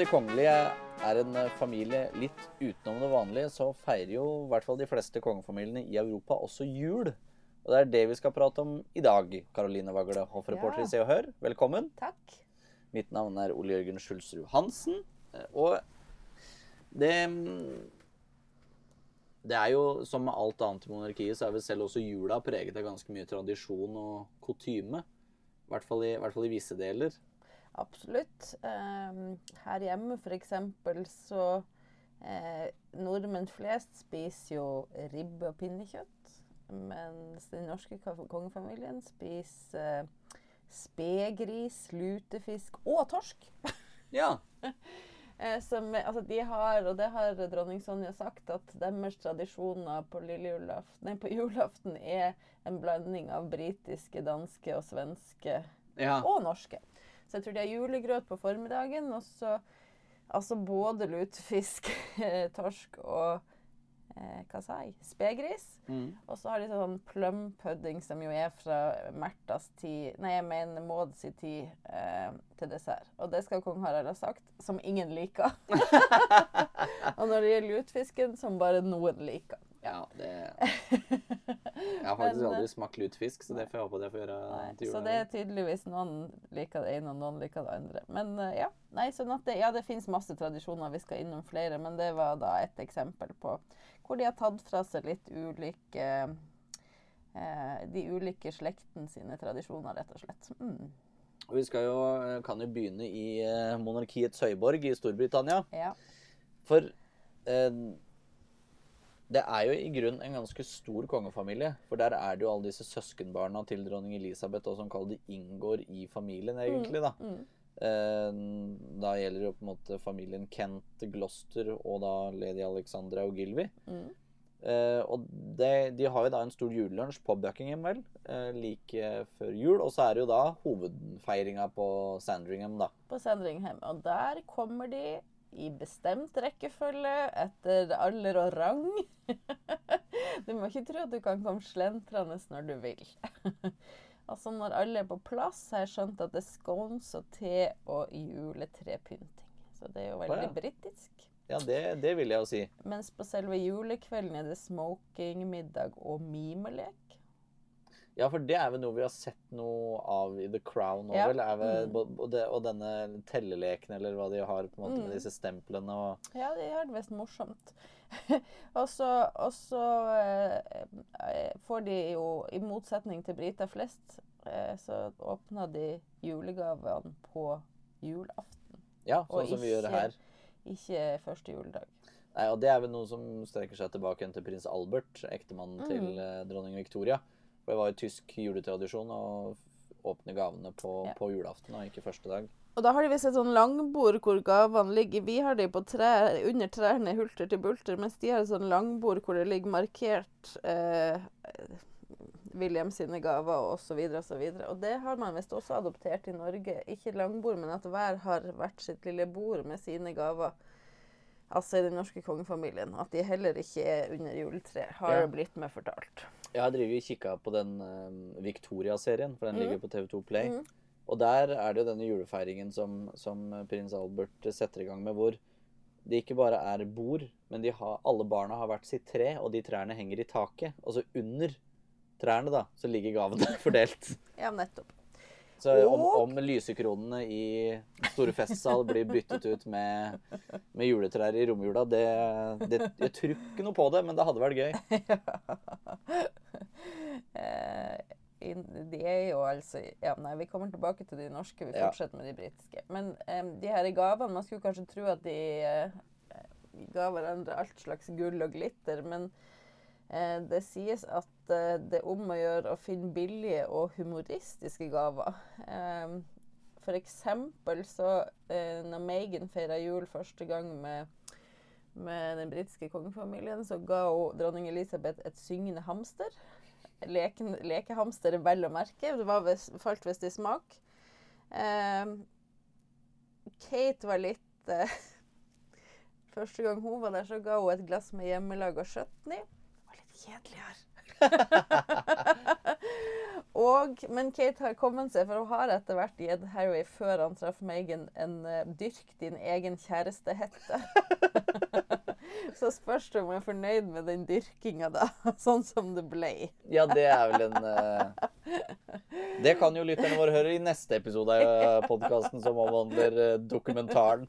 de kongelige er en eh, familie litt utenom det vanlige, så feirer jo i hvert fall de fleste kongefamiliene i Europa også jul. Og det er det vi skal prate om i dag. Karoline Vagle, hoffreporter Ja. i Se og Hør, velkommen. Takk. Mitt navn er Ole Jørgen Skjulsrud Hansen. eh, Og det Det er jo som med alt annet i monarkiet, så er vel selv også jula preget av ganske mye tradisjon og kutyme. I hvert fall i, i, hvert fall i visse deler. Absolutt. Um, her hjemme f.eks. så eh, Nordmenn flest spiser jo ribbe og pinnekjøtt. Mens den norske kongefamilien spiser eh, spegris, lutefisk og torsk. Ja. Eh, som, altså de har, og det har dronning Sonja sagt, at deres tradisjoner på, julaften, nei, på julaften er en blanding av britiske, danske og svenske ja. og norske. Så jeg tror de er julegrøt på formiddagen, og så altså både lutefisk, torsk og eh, hva sa jeg, spegris. Mm. Og så har de sånn plum pudding, som jo er fra Märthas tid Nei, jeg mener Maud sin tid eh, til dessert. Og det skal kong Harald ha sagt, som ingen liker. og når det gjelder lutefisken, som bare noen liker. Ja, det Jeg har faktisk Men, aldri smakt lutefisk, så det får jeg håpe at jeg får gjøre Nei, til så det er tydeligvis noen liker det ene, og noen liker det andre. Men eh, ja, nei, sånn det, ja, det finnes masse tradisjoner, vi skal innom flere, men det var da et eksempel på hvor de har tatt fra seg litt ulike eh, De ulike slekten sine tradisjoner, rett og slett. Mm. Og vi jo, kan jo begynne i eh, monarkiets høyborg i Storbritannia. Ja. For eh, det er jo i grunn en ganske stor kongefamilie. For der er det jo alle disse søskenbarna til dronning Elisabeth og som kaller det inngår i familien, egentlig. da. Mm. Mm. da gjelder det jo på en måte familien Kent, Gloster og da lady Alexandra og Gilvy. Mm. Eh, og det, de har jo da en stor julelunsj på Buckingham, vel, eh, like før jul. Og så er det jo da hovedfeiringa på Sandringham, da. På Sandringham. Og der kommer de i bestemt rekkefølge, etter alder og rang. du må ikke tro at du kan komme slentrende når du vil. altså Når alle er på plass, har jeg skjønt at det er scones og te og juletrepynting. Så det er jo veldig Å, ja. britisk. Ja, det, det vil jeg jo si. Mens på selve julekvelden er det smoking, middag og mimelek. Ja, for det er vel noe vi har sett noe av i The Crown òg, Ja. Er Mm. og, det, og denne telleleken, eller hva de har på en måte Mm. med disse stemplene og Ja, det er visst morsomt. og så, og så eh, eh, får de jo, i motsetning til briter flest, eh, så åpner de julegavene på julaften. Ja, Og sånn som vi gjør her. Ikke første juledag. Nei, og det er vel noe som strekker seg tilbake til prins Albert, ektemannen Mm. til eh, dronning Victoria. For det var jo tysk juletradisjon å åpne gavene på, Ja. på julaften, og ikke første dag. Og da har de visst et sånn langbord hvor gavene ligger. Vi har de på trær, under trærne hulter til bulter, mens de har et sånn langbord hvor det ligger markert eh, William sine gaver og så videre og så videre. Og det har man visst også adoptert i Norge. Ikke langbord, men at hver har hvert sitt lille bord med sine gaver. Altså i den norske kongefamilien. At de heller ikke er under juletreet, har Ja. blitt meg fortalt. Jeg har drevet og kikka på den uh, Victoria-serien, for den mm. ligger på TV2 Play. Mm. Og der er det jo denne julefeiringen som, som prins Albert setter i gang med, hvor det ikke bare er bord, men de har, alle barna har hvert sitt tre, og de trærne henger i taket. Og så under trærne, da, så ligger gavene fordelt. Ja, nettopp. Så om, om lysekronene i store festsal blir byttet ut med, med juletrær i romjula, det, det Jeg tror ikke noe på det, men det hadde vært gøy. Eh, de er jo altså Ja, nei, vi kommer tilbake til de norske. Vi Ja. fortsetter med de britiske. Men um, de her gavene Man skulle kanskje tro at de uh, ga hverandre alt slags gull og glitter, men eh, det sies at eh, det er om å gjøre å finne billige og humoristiske gaver. Eh, for eksempel så eh, når Megan feira jul første gang med med den britiske kongefamilien, så ga hun dronning Elisabeth et syngende hamster. Leken, lekehamster, vel å merke. Det var vis, falt visst i smak. Eh, Kate var litt eh, Første gang hun var der, så ga hun et glass med hjemmelaga chutney. Det her. Og, men Kate har kommet seg, for hun har etter hvert gitt Harry før han traff Megan, en uh, 'dyrk din egen kjæreste'-hette. Så spørs det om jeg er fornøyd med den dyrkinga, da. Sånn som det ble. Ja, det er vel en uh... Det kan jo lytterne våre høre i neste episode av podkasten som omhandler dokumentaren.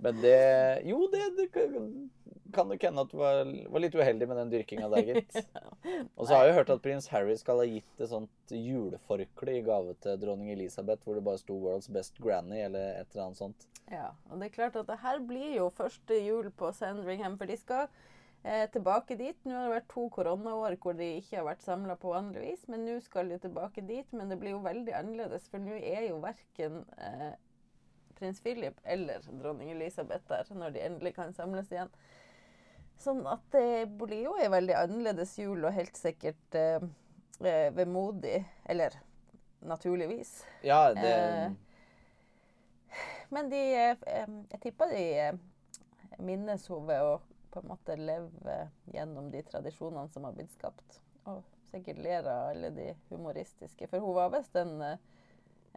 Men det Jo, det, det kan nok hende at du var, var, litt uheldig med den dyrkinga der, gitt. Og så har jeg hørt at prins Harry skal ha gitt et sånt juleforkle i gave til dronning Elisabeth, hvor det bare sto 'World's Best Granny' eller et eller annet sånt. Ja, og det er klart at det her blir jo første jul på Sandringham, for de skal eh, tilbake dit. Nå har det vært to koronaår hvor de ikke har vært samla på vanlig vis, men nå skal de tilbake dit. Men det blir jo veldig annerledes, for nå er jo verken eh, prins Philip eller dronning Elisabeth der når de endelig kan samles igjen. Sånn at det blir jo ei veldig annerledes jul, og helt sikkert eh, eh vemodig. Eller naturligvis. Ja, det... Eh, men de eh, Jeg tipper de eh, minnes henne ved å på en måte leve gjennom de tradisjonene som har blitt skapt. Og sikkert ler av alle de humoristiske. For hun var visst en,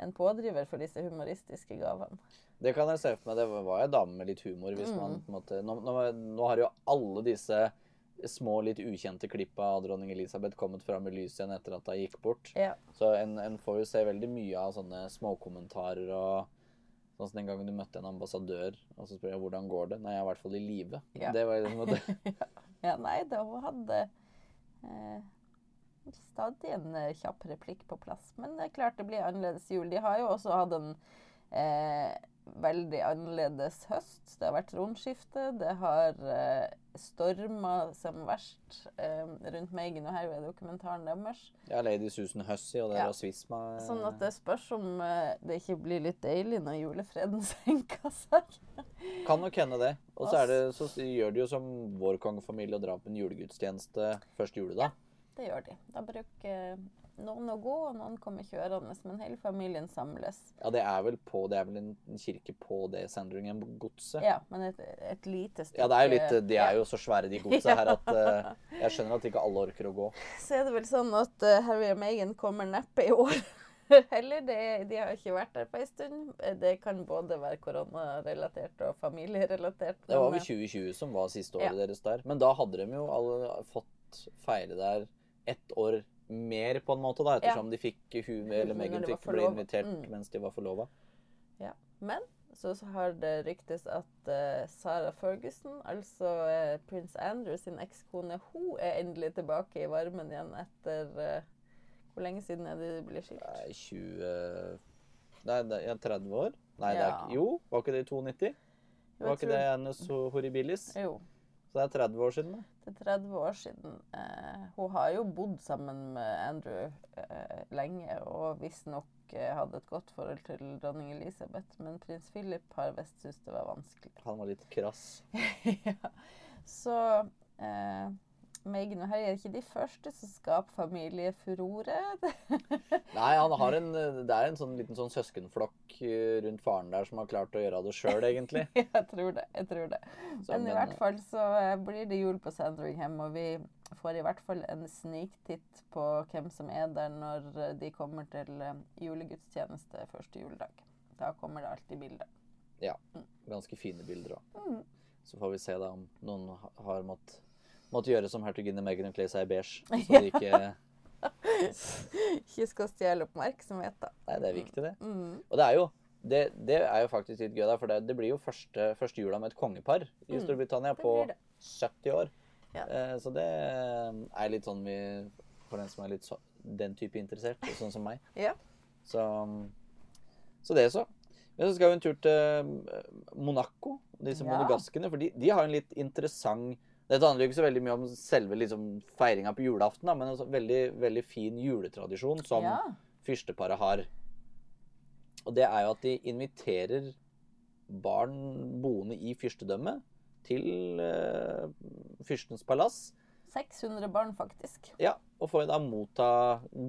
en pådriver for disse humoristiske gavene. Det kan jeg se for meg. Det var en dame med litt humor. hvis mm. man på en måte... Nå, nå, nå, har jo alle disse små, litt ukjente klippa av dronning Elisabeth kommet fram i lyset igjen etter at hun gikk bort. Ja. Så en, en, får jo se veldig mye av sånne småkommentarer og Sånn som den gangen du møtte en ambassadør, og så spør jeg hvordan går det. Nei, jeg er i hvert fall i live. Ja. Det var liksom det. ja, nei, da hun hadde eh, stadig en eh, kjapp replikk på plass. Men det er klart det blir annerledes jul. De har jo også hatt en eh, veldig annerledes høst. Det har vært rundskifte. Det har eh, storma som verst eh, rundt Meghan og Harry, dokumentaren deres. Ja, Lady Susan Hussey og det ja. rasisma. Eh. Sånn at det spørs om eh, det ikke blir litt deilig når julefreden senker seg. kan nok hende det. Og så, det, så gjør de jo som vår kongefamilie og drar på en julegudstjeneste første juledag. Ja, det gjør de. Da bruker noen å gå, og noen kommer kjørende. Men hele familien samles. Ja, det er vel, på, det er vel en kirke på det Sandringham-godset? Ja, men et, et, lite stykke Ja, det er jo litt, de er jo så svære, de godsa her, at uh, jeg skjønner at ikke alle orker å gå. Så er det vel sånn at uh, Harry og Meghan kommer neppe i år. Heller. Det, de har ikke vært der på en stund. Det kan både være koronarelatert og familierelatert. Det var vel 2020 som var siste året ja. deres der. Men da hadde de jo alle fått feire der ett år mer, på en måte, da, ettersom ja. de fikk hun, eller Megan fikk bli invitert mm. mens de var forlova. Ja. Men så har det ryktes at uh, Sarah Ferguson, altså uh, prins Andrew sin ekskone, hun er endelig tilbake i varmen igjen etter uh, Hvor lenge siden er det de ble skilt? Nei, 20 Nei, det er 30 år? Nei, ja. det ikke Jo, var ikke det i 92? Var ikke det hennes horribilis? Jo. Så det er 30 år siden? Da? Det er 30 år siden. Eh, hun har jo bodd sammen med Andrew eh, lenge og visstnok eh, hadde et godt forhold til dronning Elisabeth. Men prins Philip har visst syntes det var vanskelig. Han var litt krass? ja. Så eh, Meghan og Harry er ikke de første som skaper familiefurore. Nei, han har en, det er en sånn liten sånn søskenflokk eh, rundt faren der som har klart å gjøre det sjøl, egentlig. jeg tror det. jeg tror det. Så, men, men, i hvert fall så eh, blir det jul på Sandringham, og vi får i hvert fall en sniktitt på hvem som er der når eh, de kommer til julegudstjeneste første juledag. Da kommer det alltid bilder. Ja. Mm. Ganske fine bilder òg. Mm. Så får vi se da om noen har måttet måtte gjøre som hertuginne Meghan og kle seg i beige. Så de ikke Ikke skal stjele oppmerksomhet, da. Nei, det er viktig, det. Mm. Og det er jo det, det, er jo faktisk litt gøy, da, for det, det blir jo første, første, jula med et kongepar i mm. Storbritannia på 70 år. Ja. Eh, så det er litt sånn vi For den som er litt så, den type interessert, sånn som meg. Ja. Så, så det, så. Men så skal vi en tur til Monaco, disse ja. monegaskene. For de, de har en litt interessant dette handler jo ikke så veldig mye om selve liksom, feiringa på julaften, da, men en altså veldig, veldig fin juletradisjon som ja. fyrsteparet har. Og det er jo at de inviterer barn boende i fyrstedømmet til uh, fyrstens palass. 600 barn, faktisk. Ja, og får da motta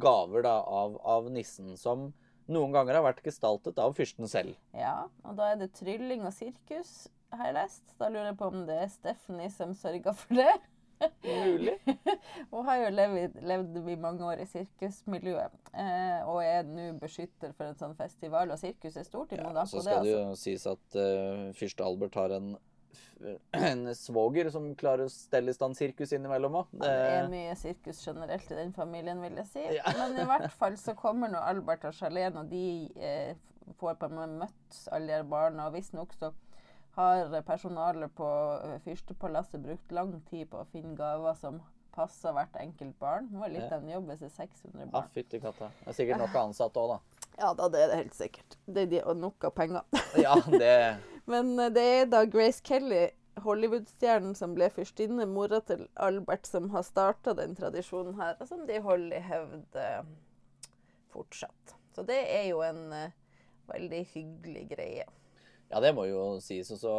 gaver da, av, av, nissen, som noen ganger har vært gestaltet av fyrsten selv. Ja, og da er det trylling og sirkus har jeg lest. Da lurer jeg på om det er Stephanie som sørger for det. Mulig. Hun har jo levd, levd i mange år i sirkusmiljøet, eh, og er nå beskytter for en sånn festival. Og sirkus er stort i Ja, så skal det altså. jo sies at uh, fyrste Albert har en, en svoger som klarer å stelle i stand sirkus innimellom òg. Det er mye sirkus generelt i den familien, vil jeg si. Ja. Men i hvert fall så kommer nå Albert og Charlene, og de eh, får på en måte møtt alle de barna. Og visstnok så har personalet på eh, Fyrstepalasset brukt lang tid på å finne gaver som passer hvert enkelt barn. Det var litt Ja. en jobb hvis det er 600 Ja, barn. fytti katta. Det er sikkert nok ansatte òg, da. Ja da, det er det helt sikkert. Det er de, og nok av penger. Ja, det Men eh, det er da Grace Kelly, Hollywood-stjernen som ble fyrstinne, mora til Albert, som har starta den tradisjonen her, og som de holder i hevd eh, fortsatt. Så det er jo en veldig hyggelig greie. Ja, det må jo sies. Og så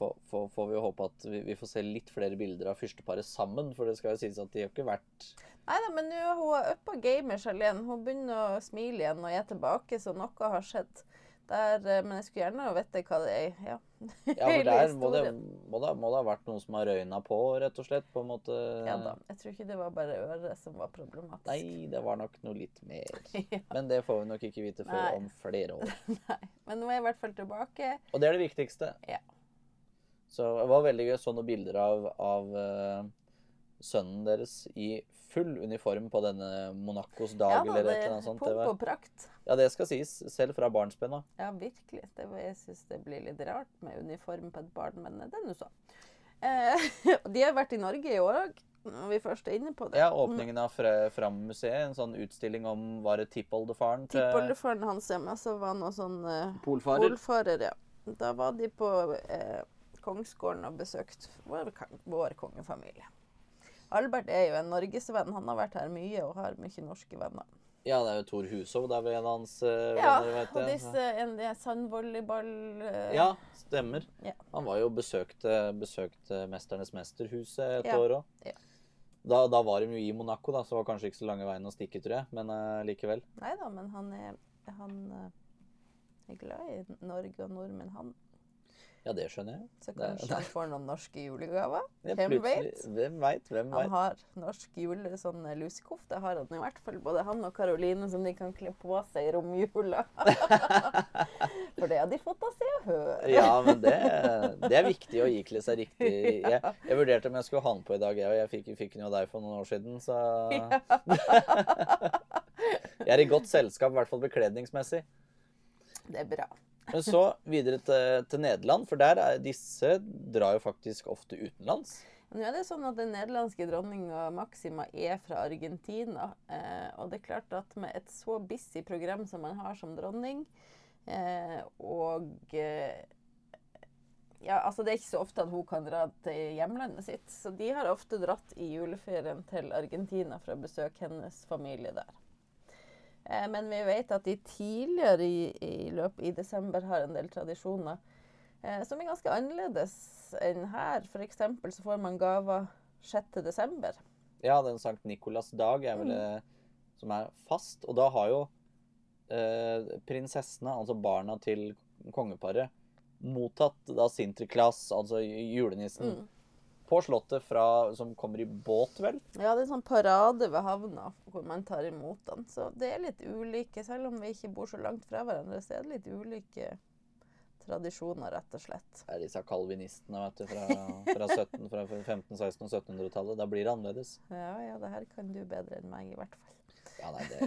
får, vi jo håpe at vi, vi får se litt flere bilder av fyrsteparet sammen. For det skal jo sies at de har ikke vært Nei da, men nå er hun uppa gamer, Charlene. Hun begynner å smile igjen og er tilbake, så noe har skjedd. Der, eh, men jeg skulle gjerne vite hva det er. Ja, Ja, for der må det, må, det, må det ha vært noen som har røyna på, rett og slett. På en måte. Ja da. Jeg tror ikke det var bare øret som var problematisk. Nei, det var nok noe litt mer. Ja. Men det får vi nok ikke vite før Nei. om flere år. Nei. Men nå er jeg i hvert fall tilbake. Og det er det viktigste. Ja. Så det var veldig gøy. Så noen bilder av, av eh, sønnen deres i full uniform på denne Monacos dag, Ja da, eller det et eller er annet sånt. pomp og prakt. ja, det skal sies. Selv fra barnsben av. Ja, virkelig. Det jeg syns det blir litt rart med uniform på et barn, men det er nå så. Eh, de har vært i Norge i år òg, når vi først er inne på det. Ja, åpningen av Fra- Fram-museet. En sånn utstilling om var det tippoldefaren til Tippoldefaren hans hjemme, så var han noe sånn eh, polfarer. polfarer, ja. Da var de på eh, Kongsgården og besøkt vår, vår kongefamilie. Albert er jo en norgesvenn. Han har vært her mye og har mye norske venner. Ja, det er jo Tor Hushov. Det er vel en av hans uh, Ja, venner, og disse en, de sandvolleyball... Uh, Ja, stemmer. Ja. Han var jo besøkte, besøkte Mesternes mesterhuset et Ja, år òg. ja. Da, da var de jo i Monaco, da, så var kanskje ikke så lange veien å stikke, tror jeg. Men uh, likevel. Nei da, men han er, han eh, er glad i Norge og nordmenn, han. Ja, det skjønner jeg. Så Det- kanskje han får noen norske julegaver. Ja, Hvem vet? Hvem vet, Hvem Han veit? har norsk jule, sånn eh, lusekofte har han i hvert fall. Både han og Karoline som de kan kle på seg i romjula. For det har de fått av Se og Hør. Ja, men det, det er viktig å ikle seg riktig. Jeg, jeg vurderte om jeg skulle ha den på i dag, jeg, og jeg fikk, fikk den jo av deg for noen år siden, så Jeg er i godt selskap, i hvert fall bekledningsmessig. Det er bra. Men så videre til, til Nederland, for der er disse drar jo faktisk ofte utenlands. Nå er det sånn at Den nederlandske dronninga Maxima er fra Argentina. Eh, og det er klart at med et så busy program som man har som dronning, eh, og eh, ja, altså Det er ikke så ofte at hun kan dra til hjemlandet sitt. Så de har ofte dratt i juleferien til Argentina for å besøke hennes familie der. Eh, men vi vet at de tidligere i, i løpet i desember har en del tradisjoner eh, som er ganske annerledes enn her. F.eks. så får man gaver 6. desember. Ja, den Sankt Nikolas dag er Mm. vel det som er fast. Og da har jo eh, prinsessene, altså barna til kongeparet, mottatt da Sinterklaas, altså julenissen, Mm. På slottet fra, som kommer i båt, vel? Ja, det er sånn parade ved havna hvor man tar imot den. Så det er litt ulike. Selv om vi ikke bor så langt fra hverandre, så er det litt ulike tradisjoner, rett og slett. Det er disse kalvinistene vet du, fra, fra, 17, fra 1500-, 1600- og 1700-tallet. Da blir det annerledes. Ja, ja, det her kan du bedre enn meg, i hvert fall. Ja, nei, det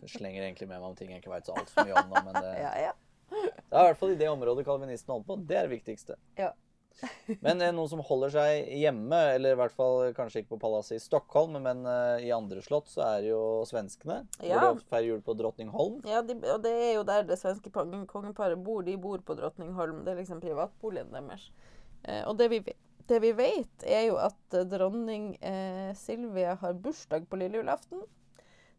jeg slenger egentlig med meg om ting jeg ikke veit så altfor mye om nå, men det, Ja, ja. det er i hvert fall i det området kalvinistene holder på. Det er det viktigste. Ja. Men eh, noen som holder seg hjemme, eller i hvert fall kanskje ikke på palasset i Stockholm, men eh, i andre slott, så er det jo svenskene. Ja. Hvor de feirer jul på Drottningholm. Ja, de, og det er jo der det svenske kongeparet bor. De bor på Drottningholm. Det er liksom privatboligen deres. Eh, og det vi, det vi vet, er jo at dronning Silvia har bursdag på lille julaften.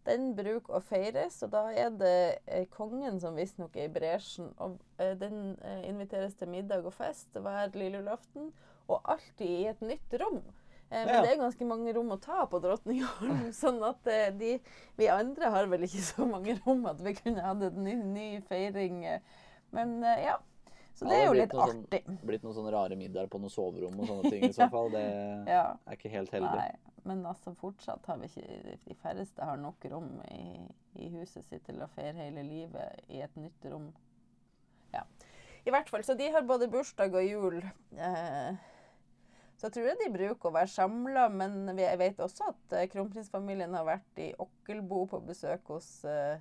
Den bruker å feires, og da er det eh, kongen som visstnok er i bresjen. Og eh, den eh, inviteres til middag og fest hver lille julaften, og alltid i et nytt rom. Eh, men Ja. det er ganske mange rom å ta på Drottningholm, sånn at eh, de vi andre har vel ikke så mange rom at vi kunne hatt en ny, ny feiring. Men eh, ja. Så det er jo litt artig. Det sånn- Blitt noen sånne rare middager på noen soverom og sånne ting i så fall. Det Ja. er ikke helt heldig. Nei, men altså fortsatt har vi ikke De færreste har nok rom i, i huset sitt til å feire hele livet i et nytt rom. Ja. I hvert fall. Så de har både bursdag og jul. Eh, så jeg tror de bruker å være samla, men jeg vet også at eh, kronprinsfamilien har vært i Okkelbo på besøk hos eh,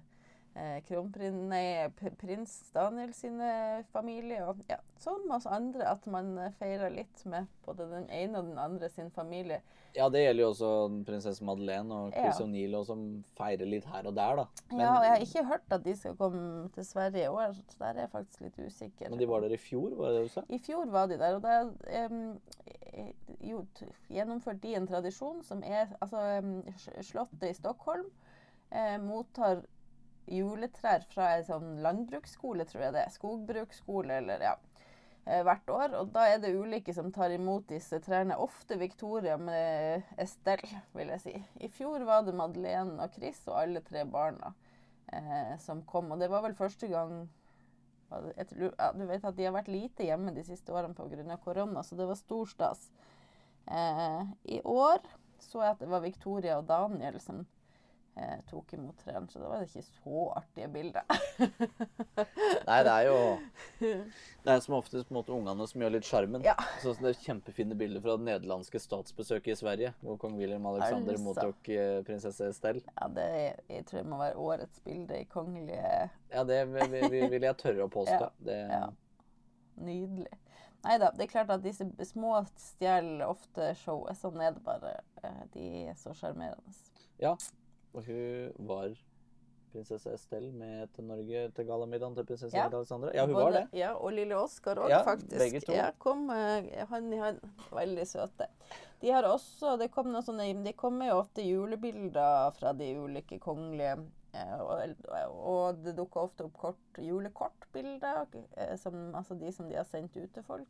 eh, kronprin, nei, p- prins Daniel sine familie. Og ja, som oss andre, at man eh, feirer litt med både den ene og den andre sin familie. Ja, det gjelder jo også prinsesse Madeleine og Chris Ja. O'Neill, som feirer litt her og der, da. Men, ja, og jeg har ikke hørt at de skal komme til Sverige i år, så der er jeg faktisk litt usikker. men de var der i fjor, var det det du sa? I fjor var de der, og da jo, gjennomførte de en tradisjon som er Altså, um, Slottet i Stockholm eh, mottar juletrær fra en sånn landbruksskole, tror jeg det er. Skogbruksskole, eller ja. eh, Hvert år. Og da er det ulike som tar imot disse trærne. Ofte Victoria med Estelle, vil jeg si. I fjor var det Madeleine og Chris og alle tre barna eh, som kom. Og det var vel første gang tror- ja, Du vet at de har vært lite hjemme de siste årene pga. korona, så det var stor stas. Eh, I år så jeg at det var Victoria og Daniel som eh, tok imot trærne, så da var det ikke så artige bilder. Nei, det er jo Det er som oftest på en måte ungene som gjør litt sjarmen. Ja. Som det er kjempefine bilder fra det nederlandske statsbesøket i Sverige, hvor kong William Alexander Altså. mottok eh, prinsesse Estelle. Ja, det jeg tror jeg må være årets bilde i kongelige Ja, det vil, vil, vil jeg tørre å påstå. Ja. Det, Ja. Nydelig. Nei da, det er klart at disse små stjeler ofte showet. Sånn er det bare. Eh, De er så sjarmerende. ja. Og hun var prinsesse Estelle med til Norge til gallamiddagen til prinsesse Ja. Alexandra. Ja, hun var det. Ja, og lille Oskar òg, Ja, faktisk. begge to. Ja, kom eh, i hånd. Veldig søte. De har også Det kom noe sånne De kommer jo ofte julebilder fra de ulike kongelige. eh, Og, og det dukker ofte opp kort, julekortbilder, eh, som, altså de som de har sendt ut til folk.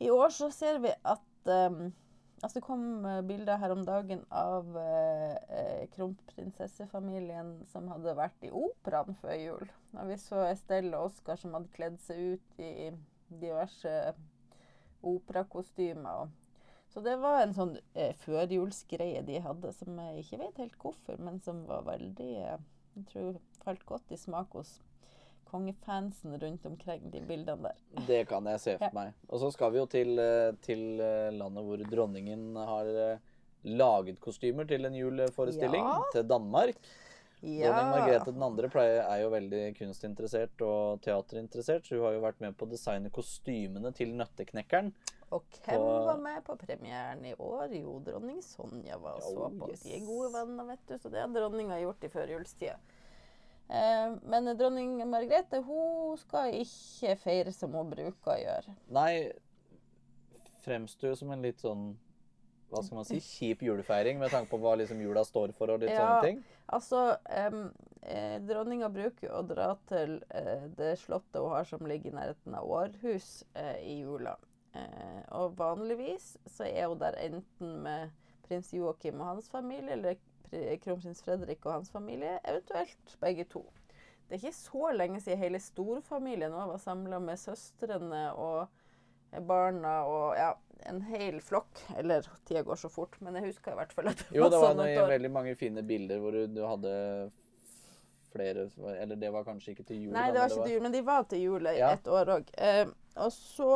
I år så ser vi at eh, Altså Det kom eh, bilder her om dagen av eh, eh, kronprinsessefamilien som hadde vært i operaen før jul. Og vi så Estelle og Oskar som hadde kledd seg ut i diverse operakostymer. Så det var en sånn eh, førjulsgreie de hadde, som jeg ikke vet helt hvorfor, men som var veldig eh, Jeg tror falt godt i smak hos kongefansen rundt omkring, de bildene der. Det kan jeg se for Ja. meg. Og så skal vi jo til, eh, til eh, landet hvor dronningen har eh, laget kostymer til en juleforestilling. Ja. Til Danmark. Dronning Margrethe 2. pleier- er jo veldig kunstinteressert og teaterinteressert, så hun har jo vært med på å designe kostymene til Nøtteknekkeren. Og hvem på- var med på premieren i år? Jo, dronning Sonja var og så Oh, på. yes. De er gode venner, vet du, så det har dronninga gjort i førjulstida. Eh, men dronning Margrethe hun skal ikke feire som hun bruker å gjøre. Nei, fremstår jo som en litt sånn hva skal man si, kjip julefeiring med tanke på hva liksom jula står for og litt Ja. sånne ting. Altså, um, eh, dronninga bruker jo å dra til eh, det slottet hun har som ligger i nærheten av Århus eh, i jula. Eh, og vanligvis så er hun der enten med prins Joakim og hans familie, eller kronprins Fredrik og hans familie, eventuelt begge to. Det er ikke så lenge siden hele storfamilien var samla med søstrene og barna og ja, en hel flokk. Eller tida går så fort, men jeg husker i hvert fall at det Jo, det var sånn noen, veldig mange fine bilder hvor du, du hadde flere Eller det var kanskje ikke til jul. Nei, det var ikke til jul, men de var til jul Ja. et år òg. Eh, og så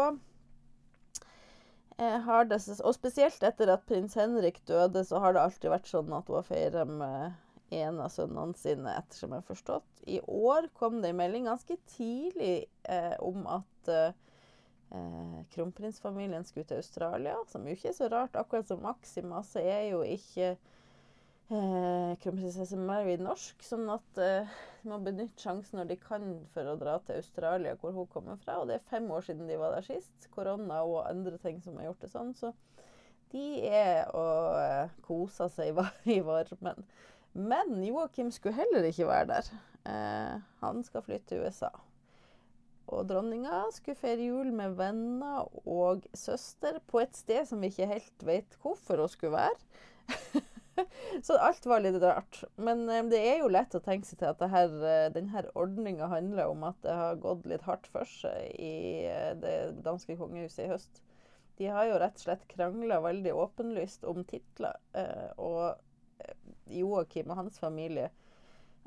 det Og spesielt etter at prins Henrik døde, så har det alltid vært sånn at hun har feira med en av sønnene sine, ettersom jeg har forstått. I år kom det en melding ganske tidlig eh, om at eh, eh, kronprinsfamilien skulle til Australia, som jo ikke er så rart. Akkurat som Maxima, så er jo ikke eh, kronprinsesse Mary norsk, sånn at eh, må benytte sjansen når de kan for å dra til Australia, hvor hun kommer fra. Og det er fem år siden de var der sist. Korona og andre ting som har gjort det sånn. Så de er og eh, koser seg i varmen. Men Joakim skulle heller ikke være der. Eh, han skal flytte til USA. Og dronninga skulle feire jul med venner og søster på et sted som vi ikke helt vet hvorfor hun skulle være. så alt var litt rart. Men um, det er jo lett å tenke seg til at her, eh, denne ordninga handler om at det har gått litt hardt for seg i eh, det danske kongehuset i høst. De har jo rett og slett krangla veldig åpenlyst om titler. Uh, og Joakim og hans familie,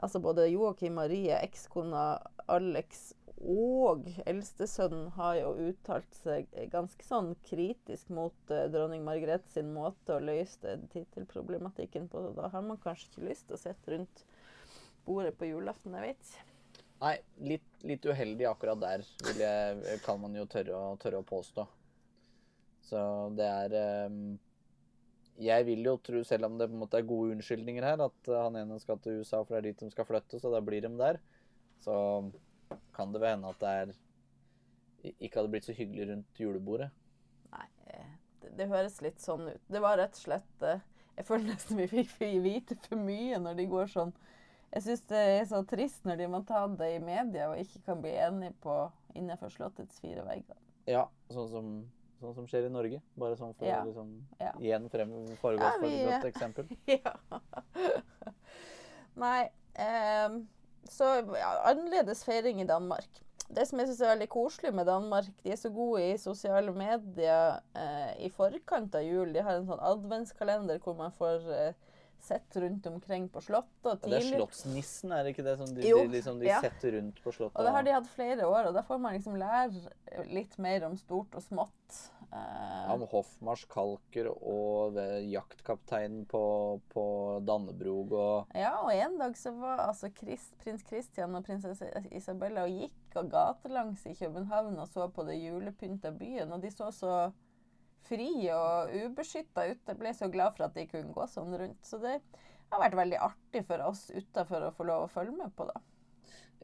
altså både Joakim Marie, ekskona Alex og eldstesønnen har jo uttalt seg ganske sånn kritisk mot uh, dronning Margrethe sin måte å løse tittelproblematikken på. Da har man kanskje ikke lyst til å sitte rundt bordet på julaften, jeg vet. Nei, litt, litt uheldig akkurat der, jeg, kan man jo tørre å, tørre å påstå. Så det er um, Jeg vil jo tro, selv om det på en måte er gode unnskyldninger her, at han ene skal til USA, for det er dit de skal flytte, så da blir de der. Så kan det vel hende at det er ikke hadde blitt så hyggelig rundt julebordet. Nei, eh, det, det høres litt sånn ut. Det var rett og slett eh, Jeg føler nesten vi fikk vite for mye når de går sånn. Jeg syns det er så trist når de må ta det i media og ikke kan bli enige på innenfor Slottets fire vegger. Ja, sånn som, sånn som skjer i Norge. Bare sånn for Ja, å liksom ja. igjen frem foregå Ja, for vi- et godt eksempel. ja. Nei ehm, Så ja, annerledes feiring i Danmark. Det som jeg syns er veldig koselig med Danmark, de er så gode i sosiale medier eh, i forkant av jul. De har en sånn adventskalender hvor man får eh, sett rundt omkring på slottet. Og det er Slottsnissen, er det ikke det som de, Jo, de, liksom, de ja. setter rundt på Slottet? Og det har de hatt flere år, og da får man liksom lære litt mer om stort og smått. Eh, Om hoffmarskalker og jaktkapteinen på, på Dannebrog og Ja, og en dag så var altså Christ, prins Christian og prinsesse Isabella og gikk og gatelangs i København og så på det julepynta byen, og de så så fri og ubeskytta ut. Jeg ble så glad for at de kunne gå sånn rundt. Så det har vært veldig artig for oss utafor å få lov å følge med på, da.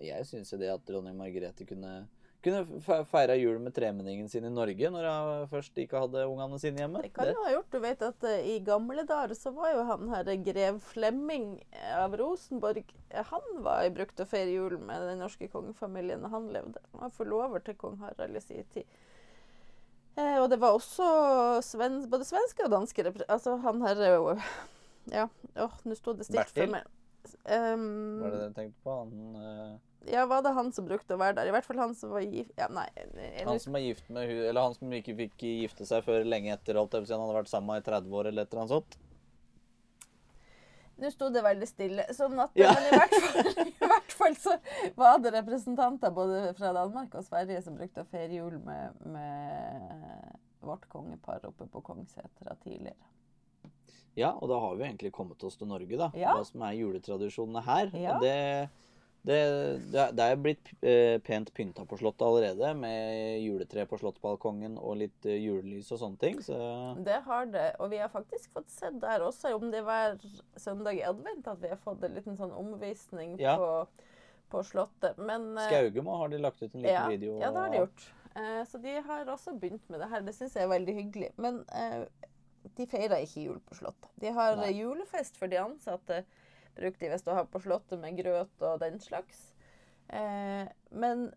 Jeg syns jo det at dronning Margrethe kunne, kunne feira jul med tremenningen sin i Norge når hun først ikke hadde ungene sine hjemme. Det kan hun ha gjort. Du vet at uh, i gamle dager så var jo han her grev Flemming av Rosenborg eh, Han var brukt å feire jul med den norske kongefamilien da han levde. Han var forlover til kong Harald i sin tid. Eh, og det var også sven, både svenske og danske Altså han her er jo Ja, åh, nå sto det stilt for meg. Um, Var det det jeg tenkte på? Han, uh, Ja, var det han som brukte å være der? I hvert fall han som var gift Ja, nei jeg, han som er gift med hun, eller han som ikke fikk gifte seg før lenge etter, alt det. Han hadde vært sammen i 30 år eller et eller annet sånt. Nå sto det veldig stille. Sånn at, Ja. Men i hvert, fall, fall så var det representanter både fra Danmark og Sverige som brukte å feire jul med, med vårt kongepar oppe på Kongssetra tidligere. Ja, og da har vi egentlig kommet oss til Norge, da. Ja. Hva som er juletradisjonene her. Ja. Det, det, det, er- er blitt eh, pent pynta på Slottet allerede, med juletre på slottsbalkongen og litt eh, julelys og sånne ting. Så Det har det, og vi har faktisk fått sett der også, om det var søndag i advent, at vi har fått en liten sånn omvisning Ja. på, på Slottet. Men Skaugemo har de lagt ut en liten ja, video Ja, det har de gjort. Eh, så de har også begynt med det her. Det syns jeg er veldig hyggelig. Men eh, de feirer ikke jul på Slottet. De har Nei. eh, julefest for de ansatte, bruker de visst å ha på Slottet med grøt og den slags. Eh, men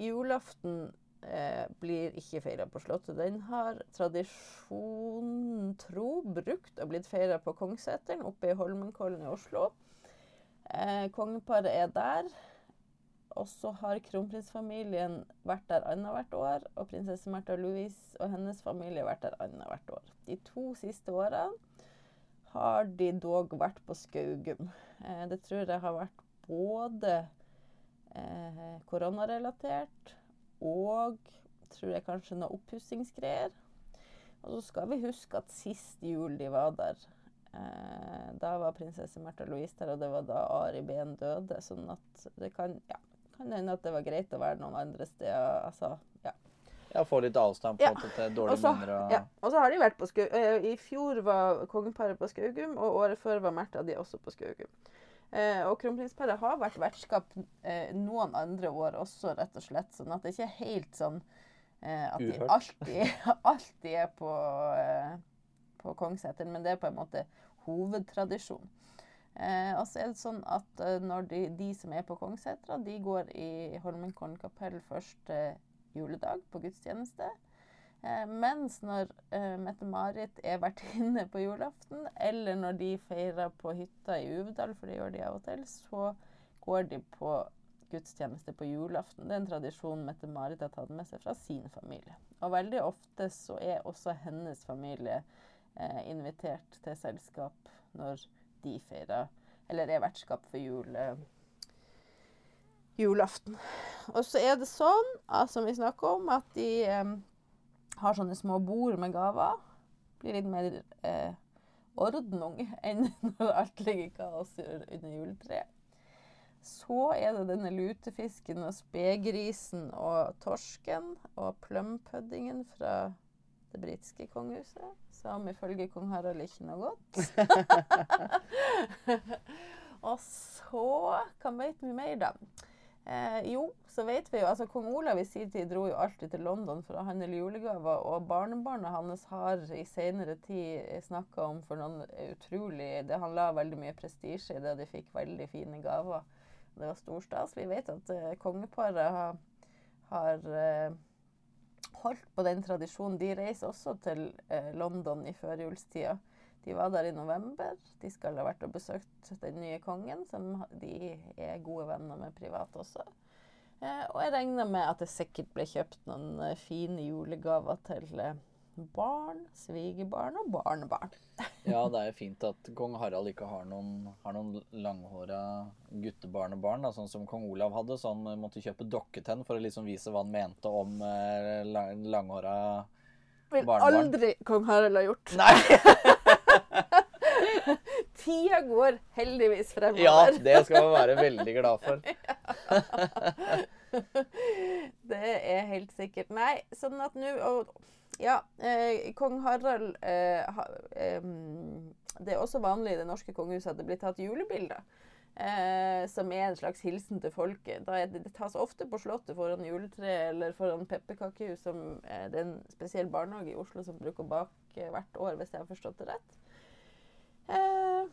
julaften eh, blir ikke feira på Slottet. Den har tradisjonen tro brukt og blitt feira på Kongsseteren oppe i Holmenkollen i Oslo. Eh, kongeparet er der. Og så har kronprinsfamilien vært der annethvert år, og prinsesse Märtha Louise og hennes familie vært der annethvert år. De to siste årene har de dog vært på Skaugum. Eh, det tror jeg har vært både eh, koronarelatert og tror jeg kanskje noe oppussingsgreier. Og så skal vi huske at sist jul de var der, eh, da var prinsesse Märtha Louise der, og det var da Ari Behn døde. Sånn at det kan, ja, kan hende at det var greit å være noen andre steder. Altså, ja. Ja, få litt avstand på Ja. til dårlige så, minner og ja, og så har de vært på Skau... eh, I fjor var kongeparet på Skaugum, og året før var Märtha de også på Skaugum. Eh, og kronprinsparet har vært vertskap eh, noen andre år også, rett og slett. Sånn at det ikke er helt sånn eh, at de alltid, alltid er på, eh, på Kongsseteren, men det er på en måte hovedtradisjon. Eh, og så er det sånn at eh, når de, de som er på Kongssetra, de går i Holmenkollen kapell første juledag på gudstjeneste. Eh, mens når eh, Mette-Marit er vertinne på julaften, eller når de feirer på hytta i Uvdal, for det gjør de av og til, så går de på gudstjeneste på julaften. Det er en tradisjon Mette-Marit har tatt med seg fra sin familie. Og veldig ofte så er også hennes familie eh, invitert til selskap når de feira eller er vertskap for jul, eh, julaften. Og så er det sånn, ah, som vi snakker om, at de eh, har sånne små bord med gaver. Blir litt mer eh, ordnung enn når alt ligger i kaos under juletreet. Så er det denne lutefisken og spegrisen og torsken og plumpuddingen fra det britiske kongehuset, som ifølge kong Harald ikke noe godt. og så Hva vet vi mer, da? Eh, jo, så vet vi jo altså Kong Olav i sin tid dro jo alltid til London for å handle julegaver. Og barnebarnet hans har i senere tid snakka om for noen utrolig det Han la veldig mye prestisje i det, og de fikk veldig fine gaver. Det var stor stas. Vi vet at eh, kongeparet har, har uh, holdt på den tradisjonen. De reiser også til uh, London i førjulstida. De var der i november. De skal ha vært og besøkt den nye kongen, som de er gode venner med privat også. Eh, og jeg regner med at det sikkert ble kjøpt noen eh, fine julegaver til eh, barn, svigerbarn og barnebarn. ja, det er jo fint at kong Harald ikke har noen, har noen langhåra guttebarnebarn, da, sånn som kong Olav hadde. Så han måtte kjøpe dokketenn for å liksom vise hva han mente om eh, langhåra Vil aldri kong Harald ha gjort. Nei! Tida går heldigvis fremover. Ja, det skal vi være veldig glad for. det er helt sikkert. Nei, sånn at nå Ja, eh, kong Harald eh, ha, eh, Det er også vanlig i det norske kongehuset at det blir tatt julebilder. Eh, som er en slags hilsen til folket. Det, det, tas ofte på Slottet foran juletreet eller foran pepperkakehus. Eh, det er en spesiell barnehage i Oslo som bruker å bake hvert år, hvis jeg har forstått det rett. Eh,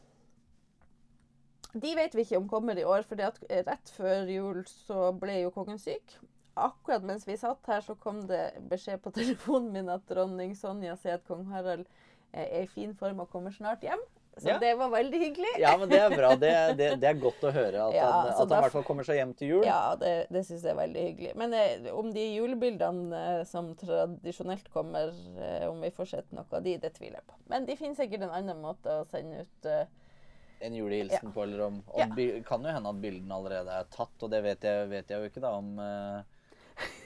de vet vi ikke om kommer i år, for rett før jul så ble jo kongen syk. Akkurat mens vi satt her, så kom det beskjed på telefonen min at dronning Sonja sier at kong Harald eh, er i fin form og kommer snart hjem. Så ja. det var veldig hyggelig. Ja, men det er bra. Det, det, det er godt å høre at, ja, han, at han i hvert fall kommer seg hjem til jul. Ja, det, det syns jeg er veldig hyggelig. Men eh, om de julebildene eh, som tradisjonelt kommer, eh, om vi får sett noe av de, det tviler jeg på. Men de finner sikkert en annen måte å sende ut eh, en julehilsen ja. på, eller om, om. Kan jo hende at bildene allerede er tatt, og det vet jeg, vet jeg jo ikke, da, om,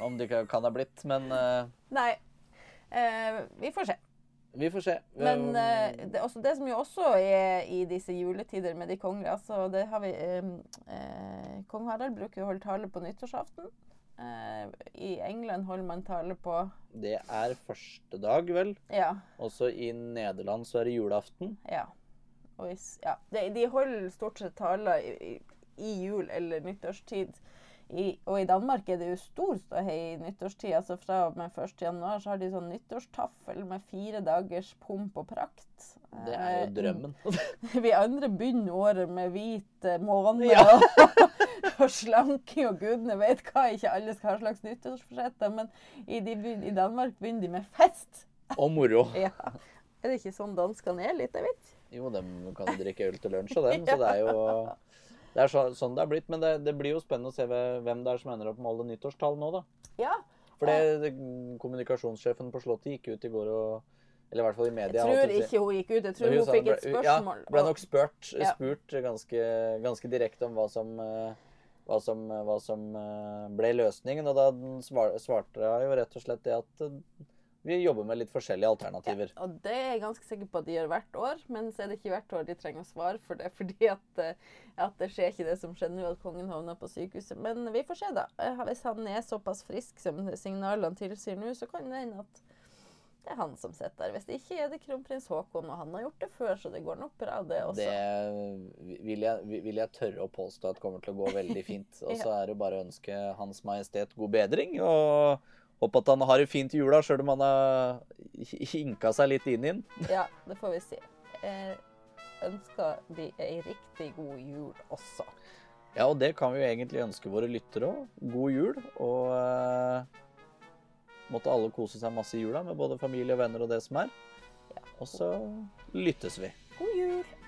om de kan ha blitt, men uh, Nei. vi får se. Vi får se. Men uh, det, også, det, som jo også er i disse juletider med de kongelige altså det har vi, uh, uh, Kong Harald bruker å holde tale på nyttårsaften. I England holder man tale på Det er første dag, vel? Ja. Også i Nederland så er det julaften. Ja. Hvis, ja. De, de, holder stort sett taler i, i, i jul eller nyttårstid. I, og i Danmark er det jo stor ståhei i nyttårstid. altså Fra og med 1.1 så har de sånn nyttårstaffel med fire dagers pomp og prakt. Det er jo drømmen. vi andre begynner året med hvit eh, måne ja. og, slanking og gudene vet hva. Ikke alle skal ha slags nyttårsforsetter, men i, de, i, Danmark begynner de med fest. Og moro. ja. Er det ikke sånn danskene er litt, jeg vet? Jo, de kan drikke øl til lunsj og dem, så det er jo det er så, sånn det er blitt. Men det, det, blir jo spennende å se hvem det er som ender opp med å holde nyttårstall nå, da. Ja. For det, kommunikasjonssjefen på Slottet gikk ut i går og Eller i hvert fall i media. Jeg tror ikke hun gikk ut. Jeg tror hun, hun fikk et spørsmål. Ja, ble nok spurt, spurt ganske, ganske, direkte om hva som, hva som, hva som ble løsningen. Og da svarte hun jo rett og slett det at vi jobber med litt forskjellige alternativer. Ja, og det er jeg ganske sikker på at de gjør hvert år, men så er det ikke hvert år de trenger å svare for det. Fordi at, eh, at det skjer ikke det som skjer nå, at kongen havner på sykehuset. Men vi får se, da. Eh, hvis han er såpass frisk som signalene tilsier nå, så kan det hende at det er han som sitter der. Hvis det ikke er det kronprins Haakon, og han har gjort det før, så det går nok bra, det også. Det vil jeg, vil jeg tørre å påstå at kommer til å gå veldig fint. Og så er det bare å ønske Hans Majestet god bedring. og Håper at han har det fint i jula, sjøl om han har hinka seg litt inn i den. Ja, det får vi si. Jeg ønsker de ei riktig god jul også. Ja, og det kan vi jo egentlig ønske våre lyttere òg. God jul. Og uh, måtte alle kose seg masse i jula med både familie og venner og det som er. Og så lyttes vi. God jul!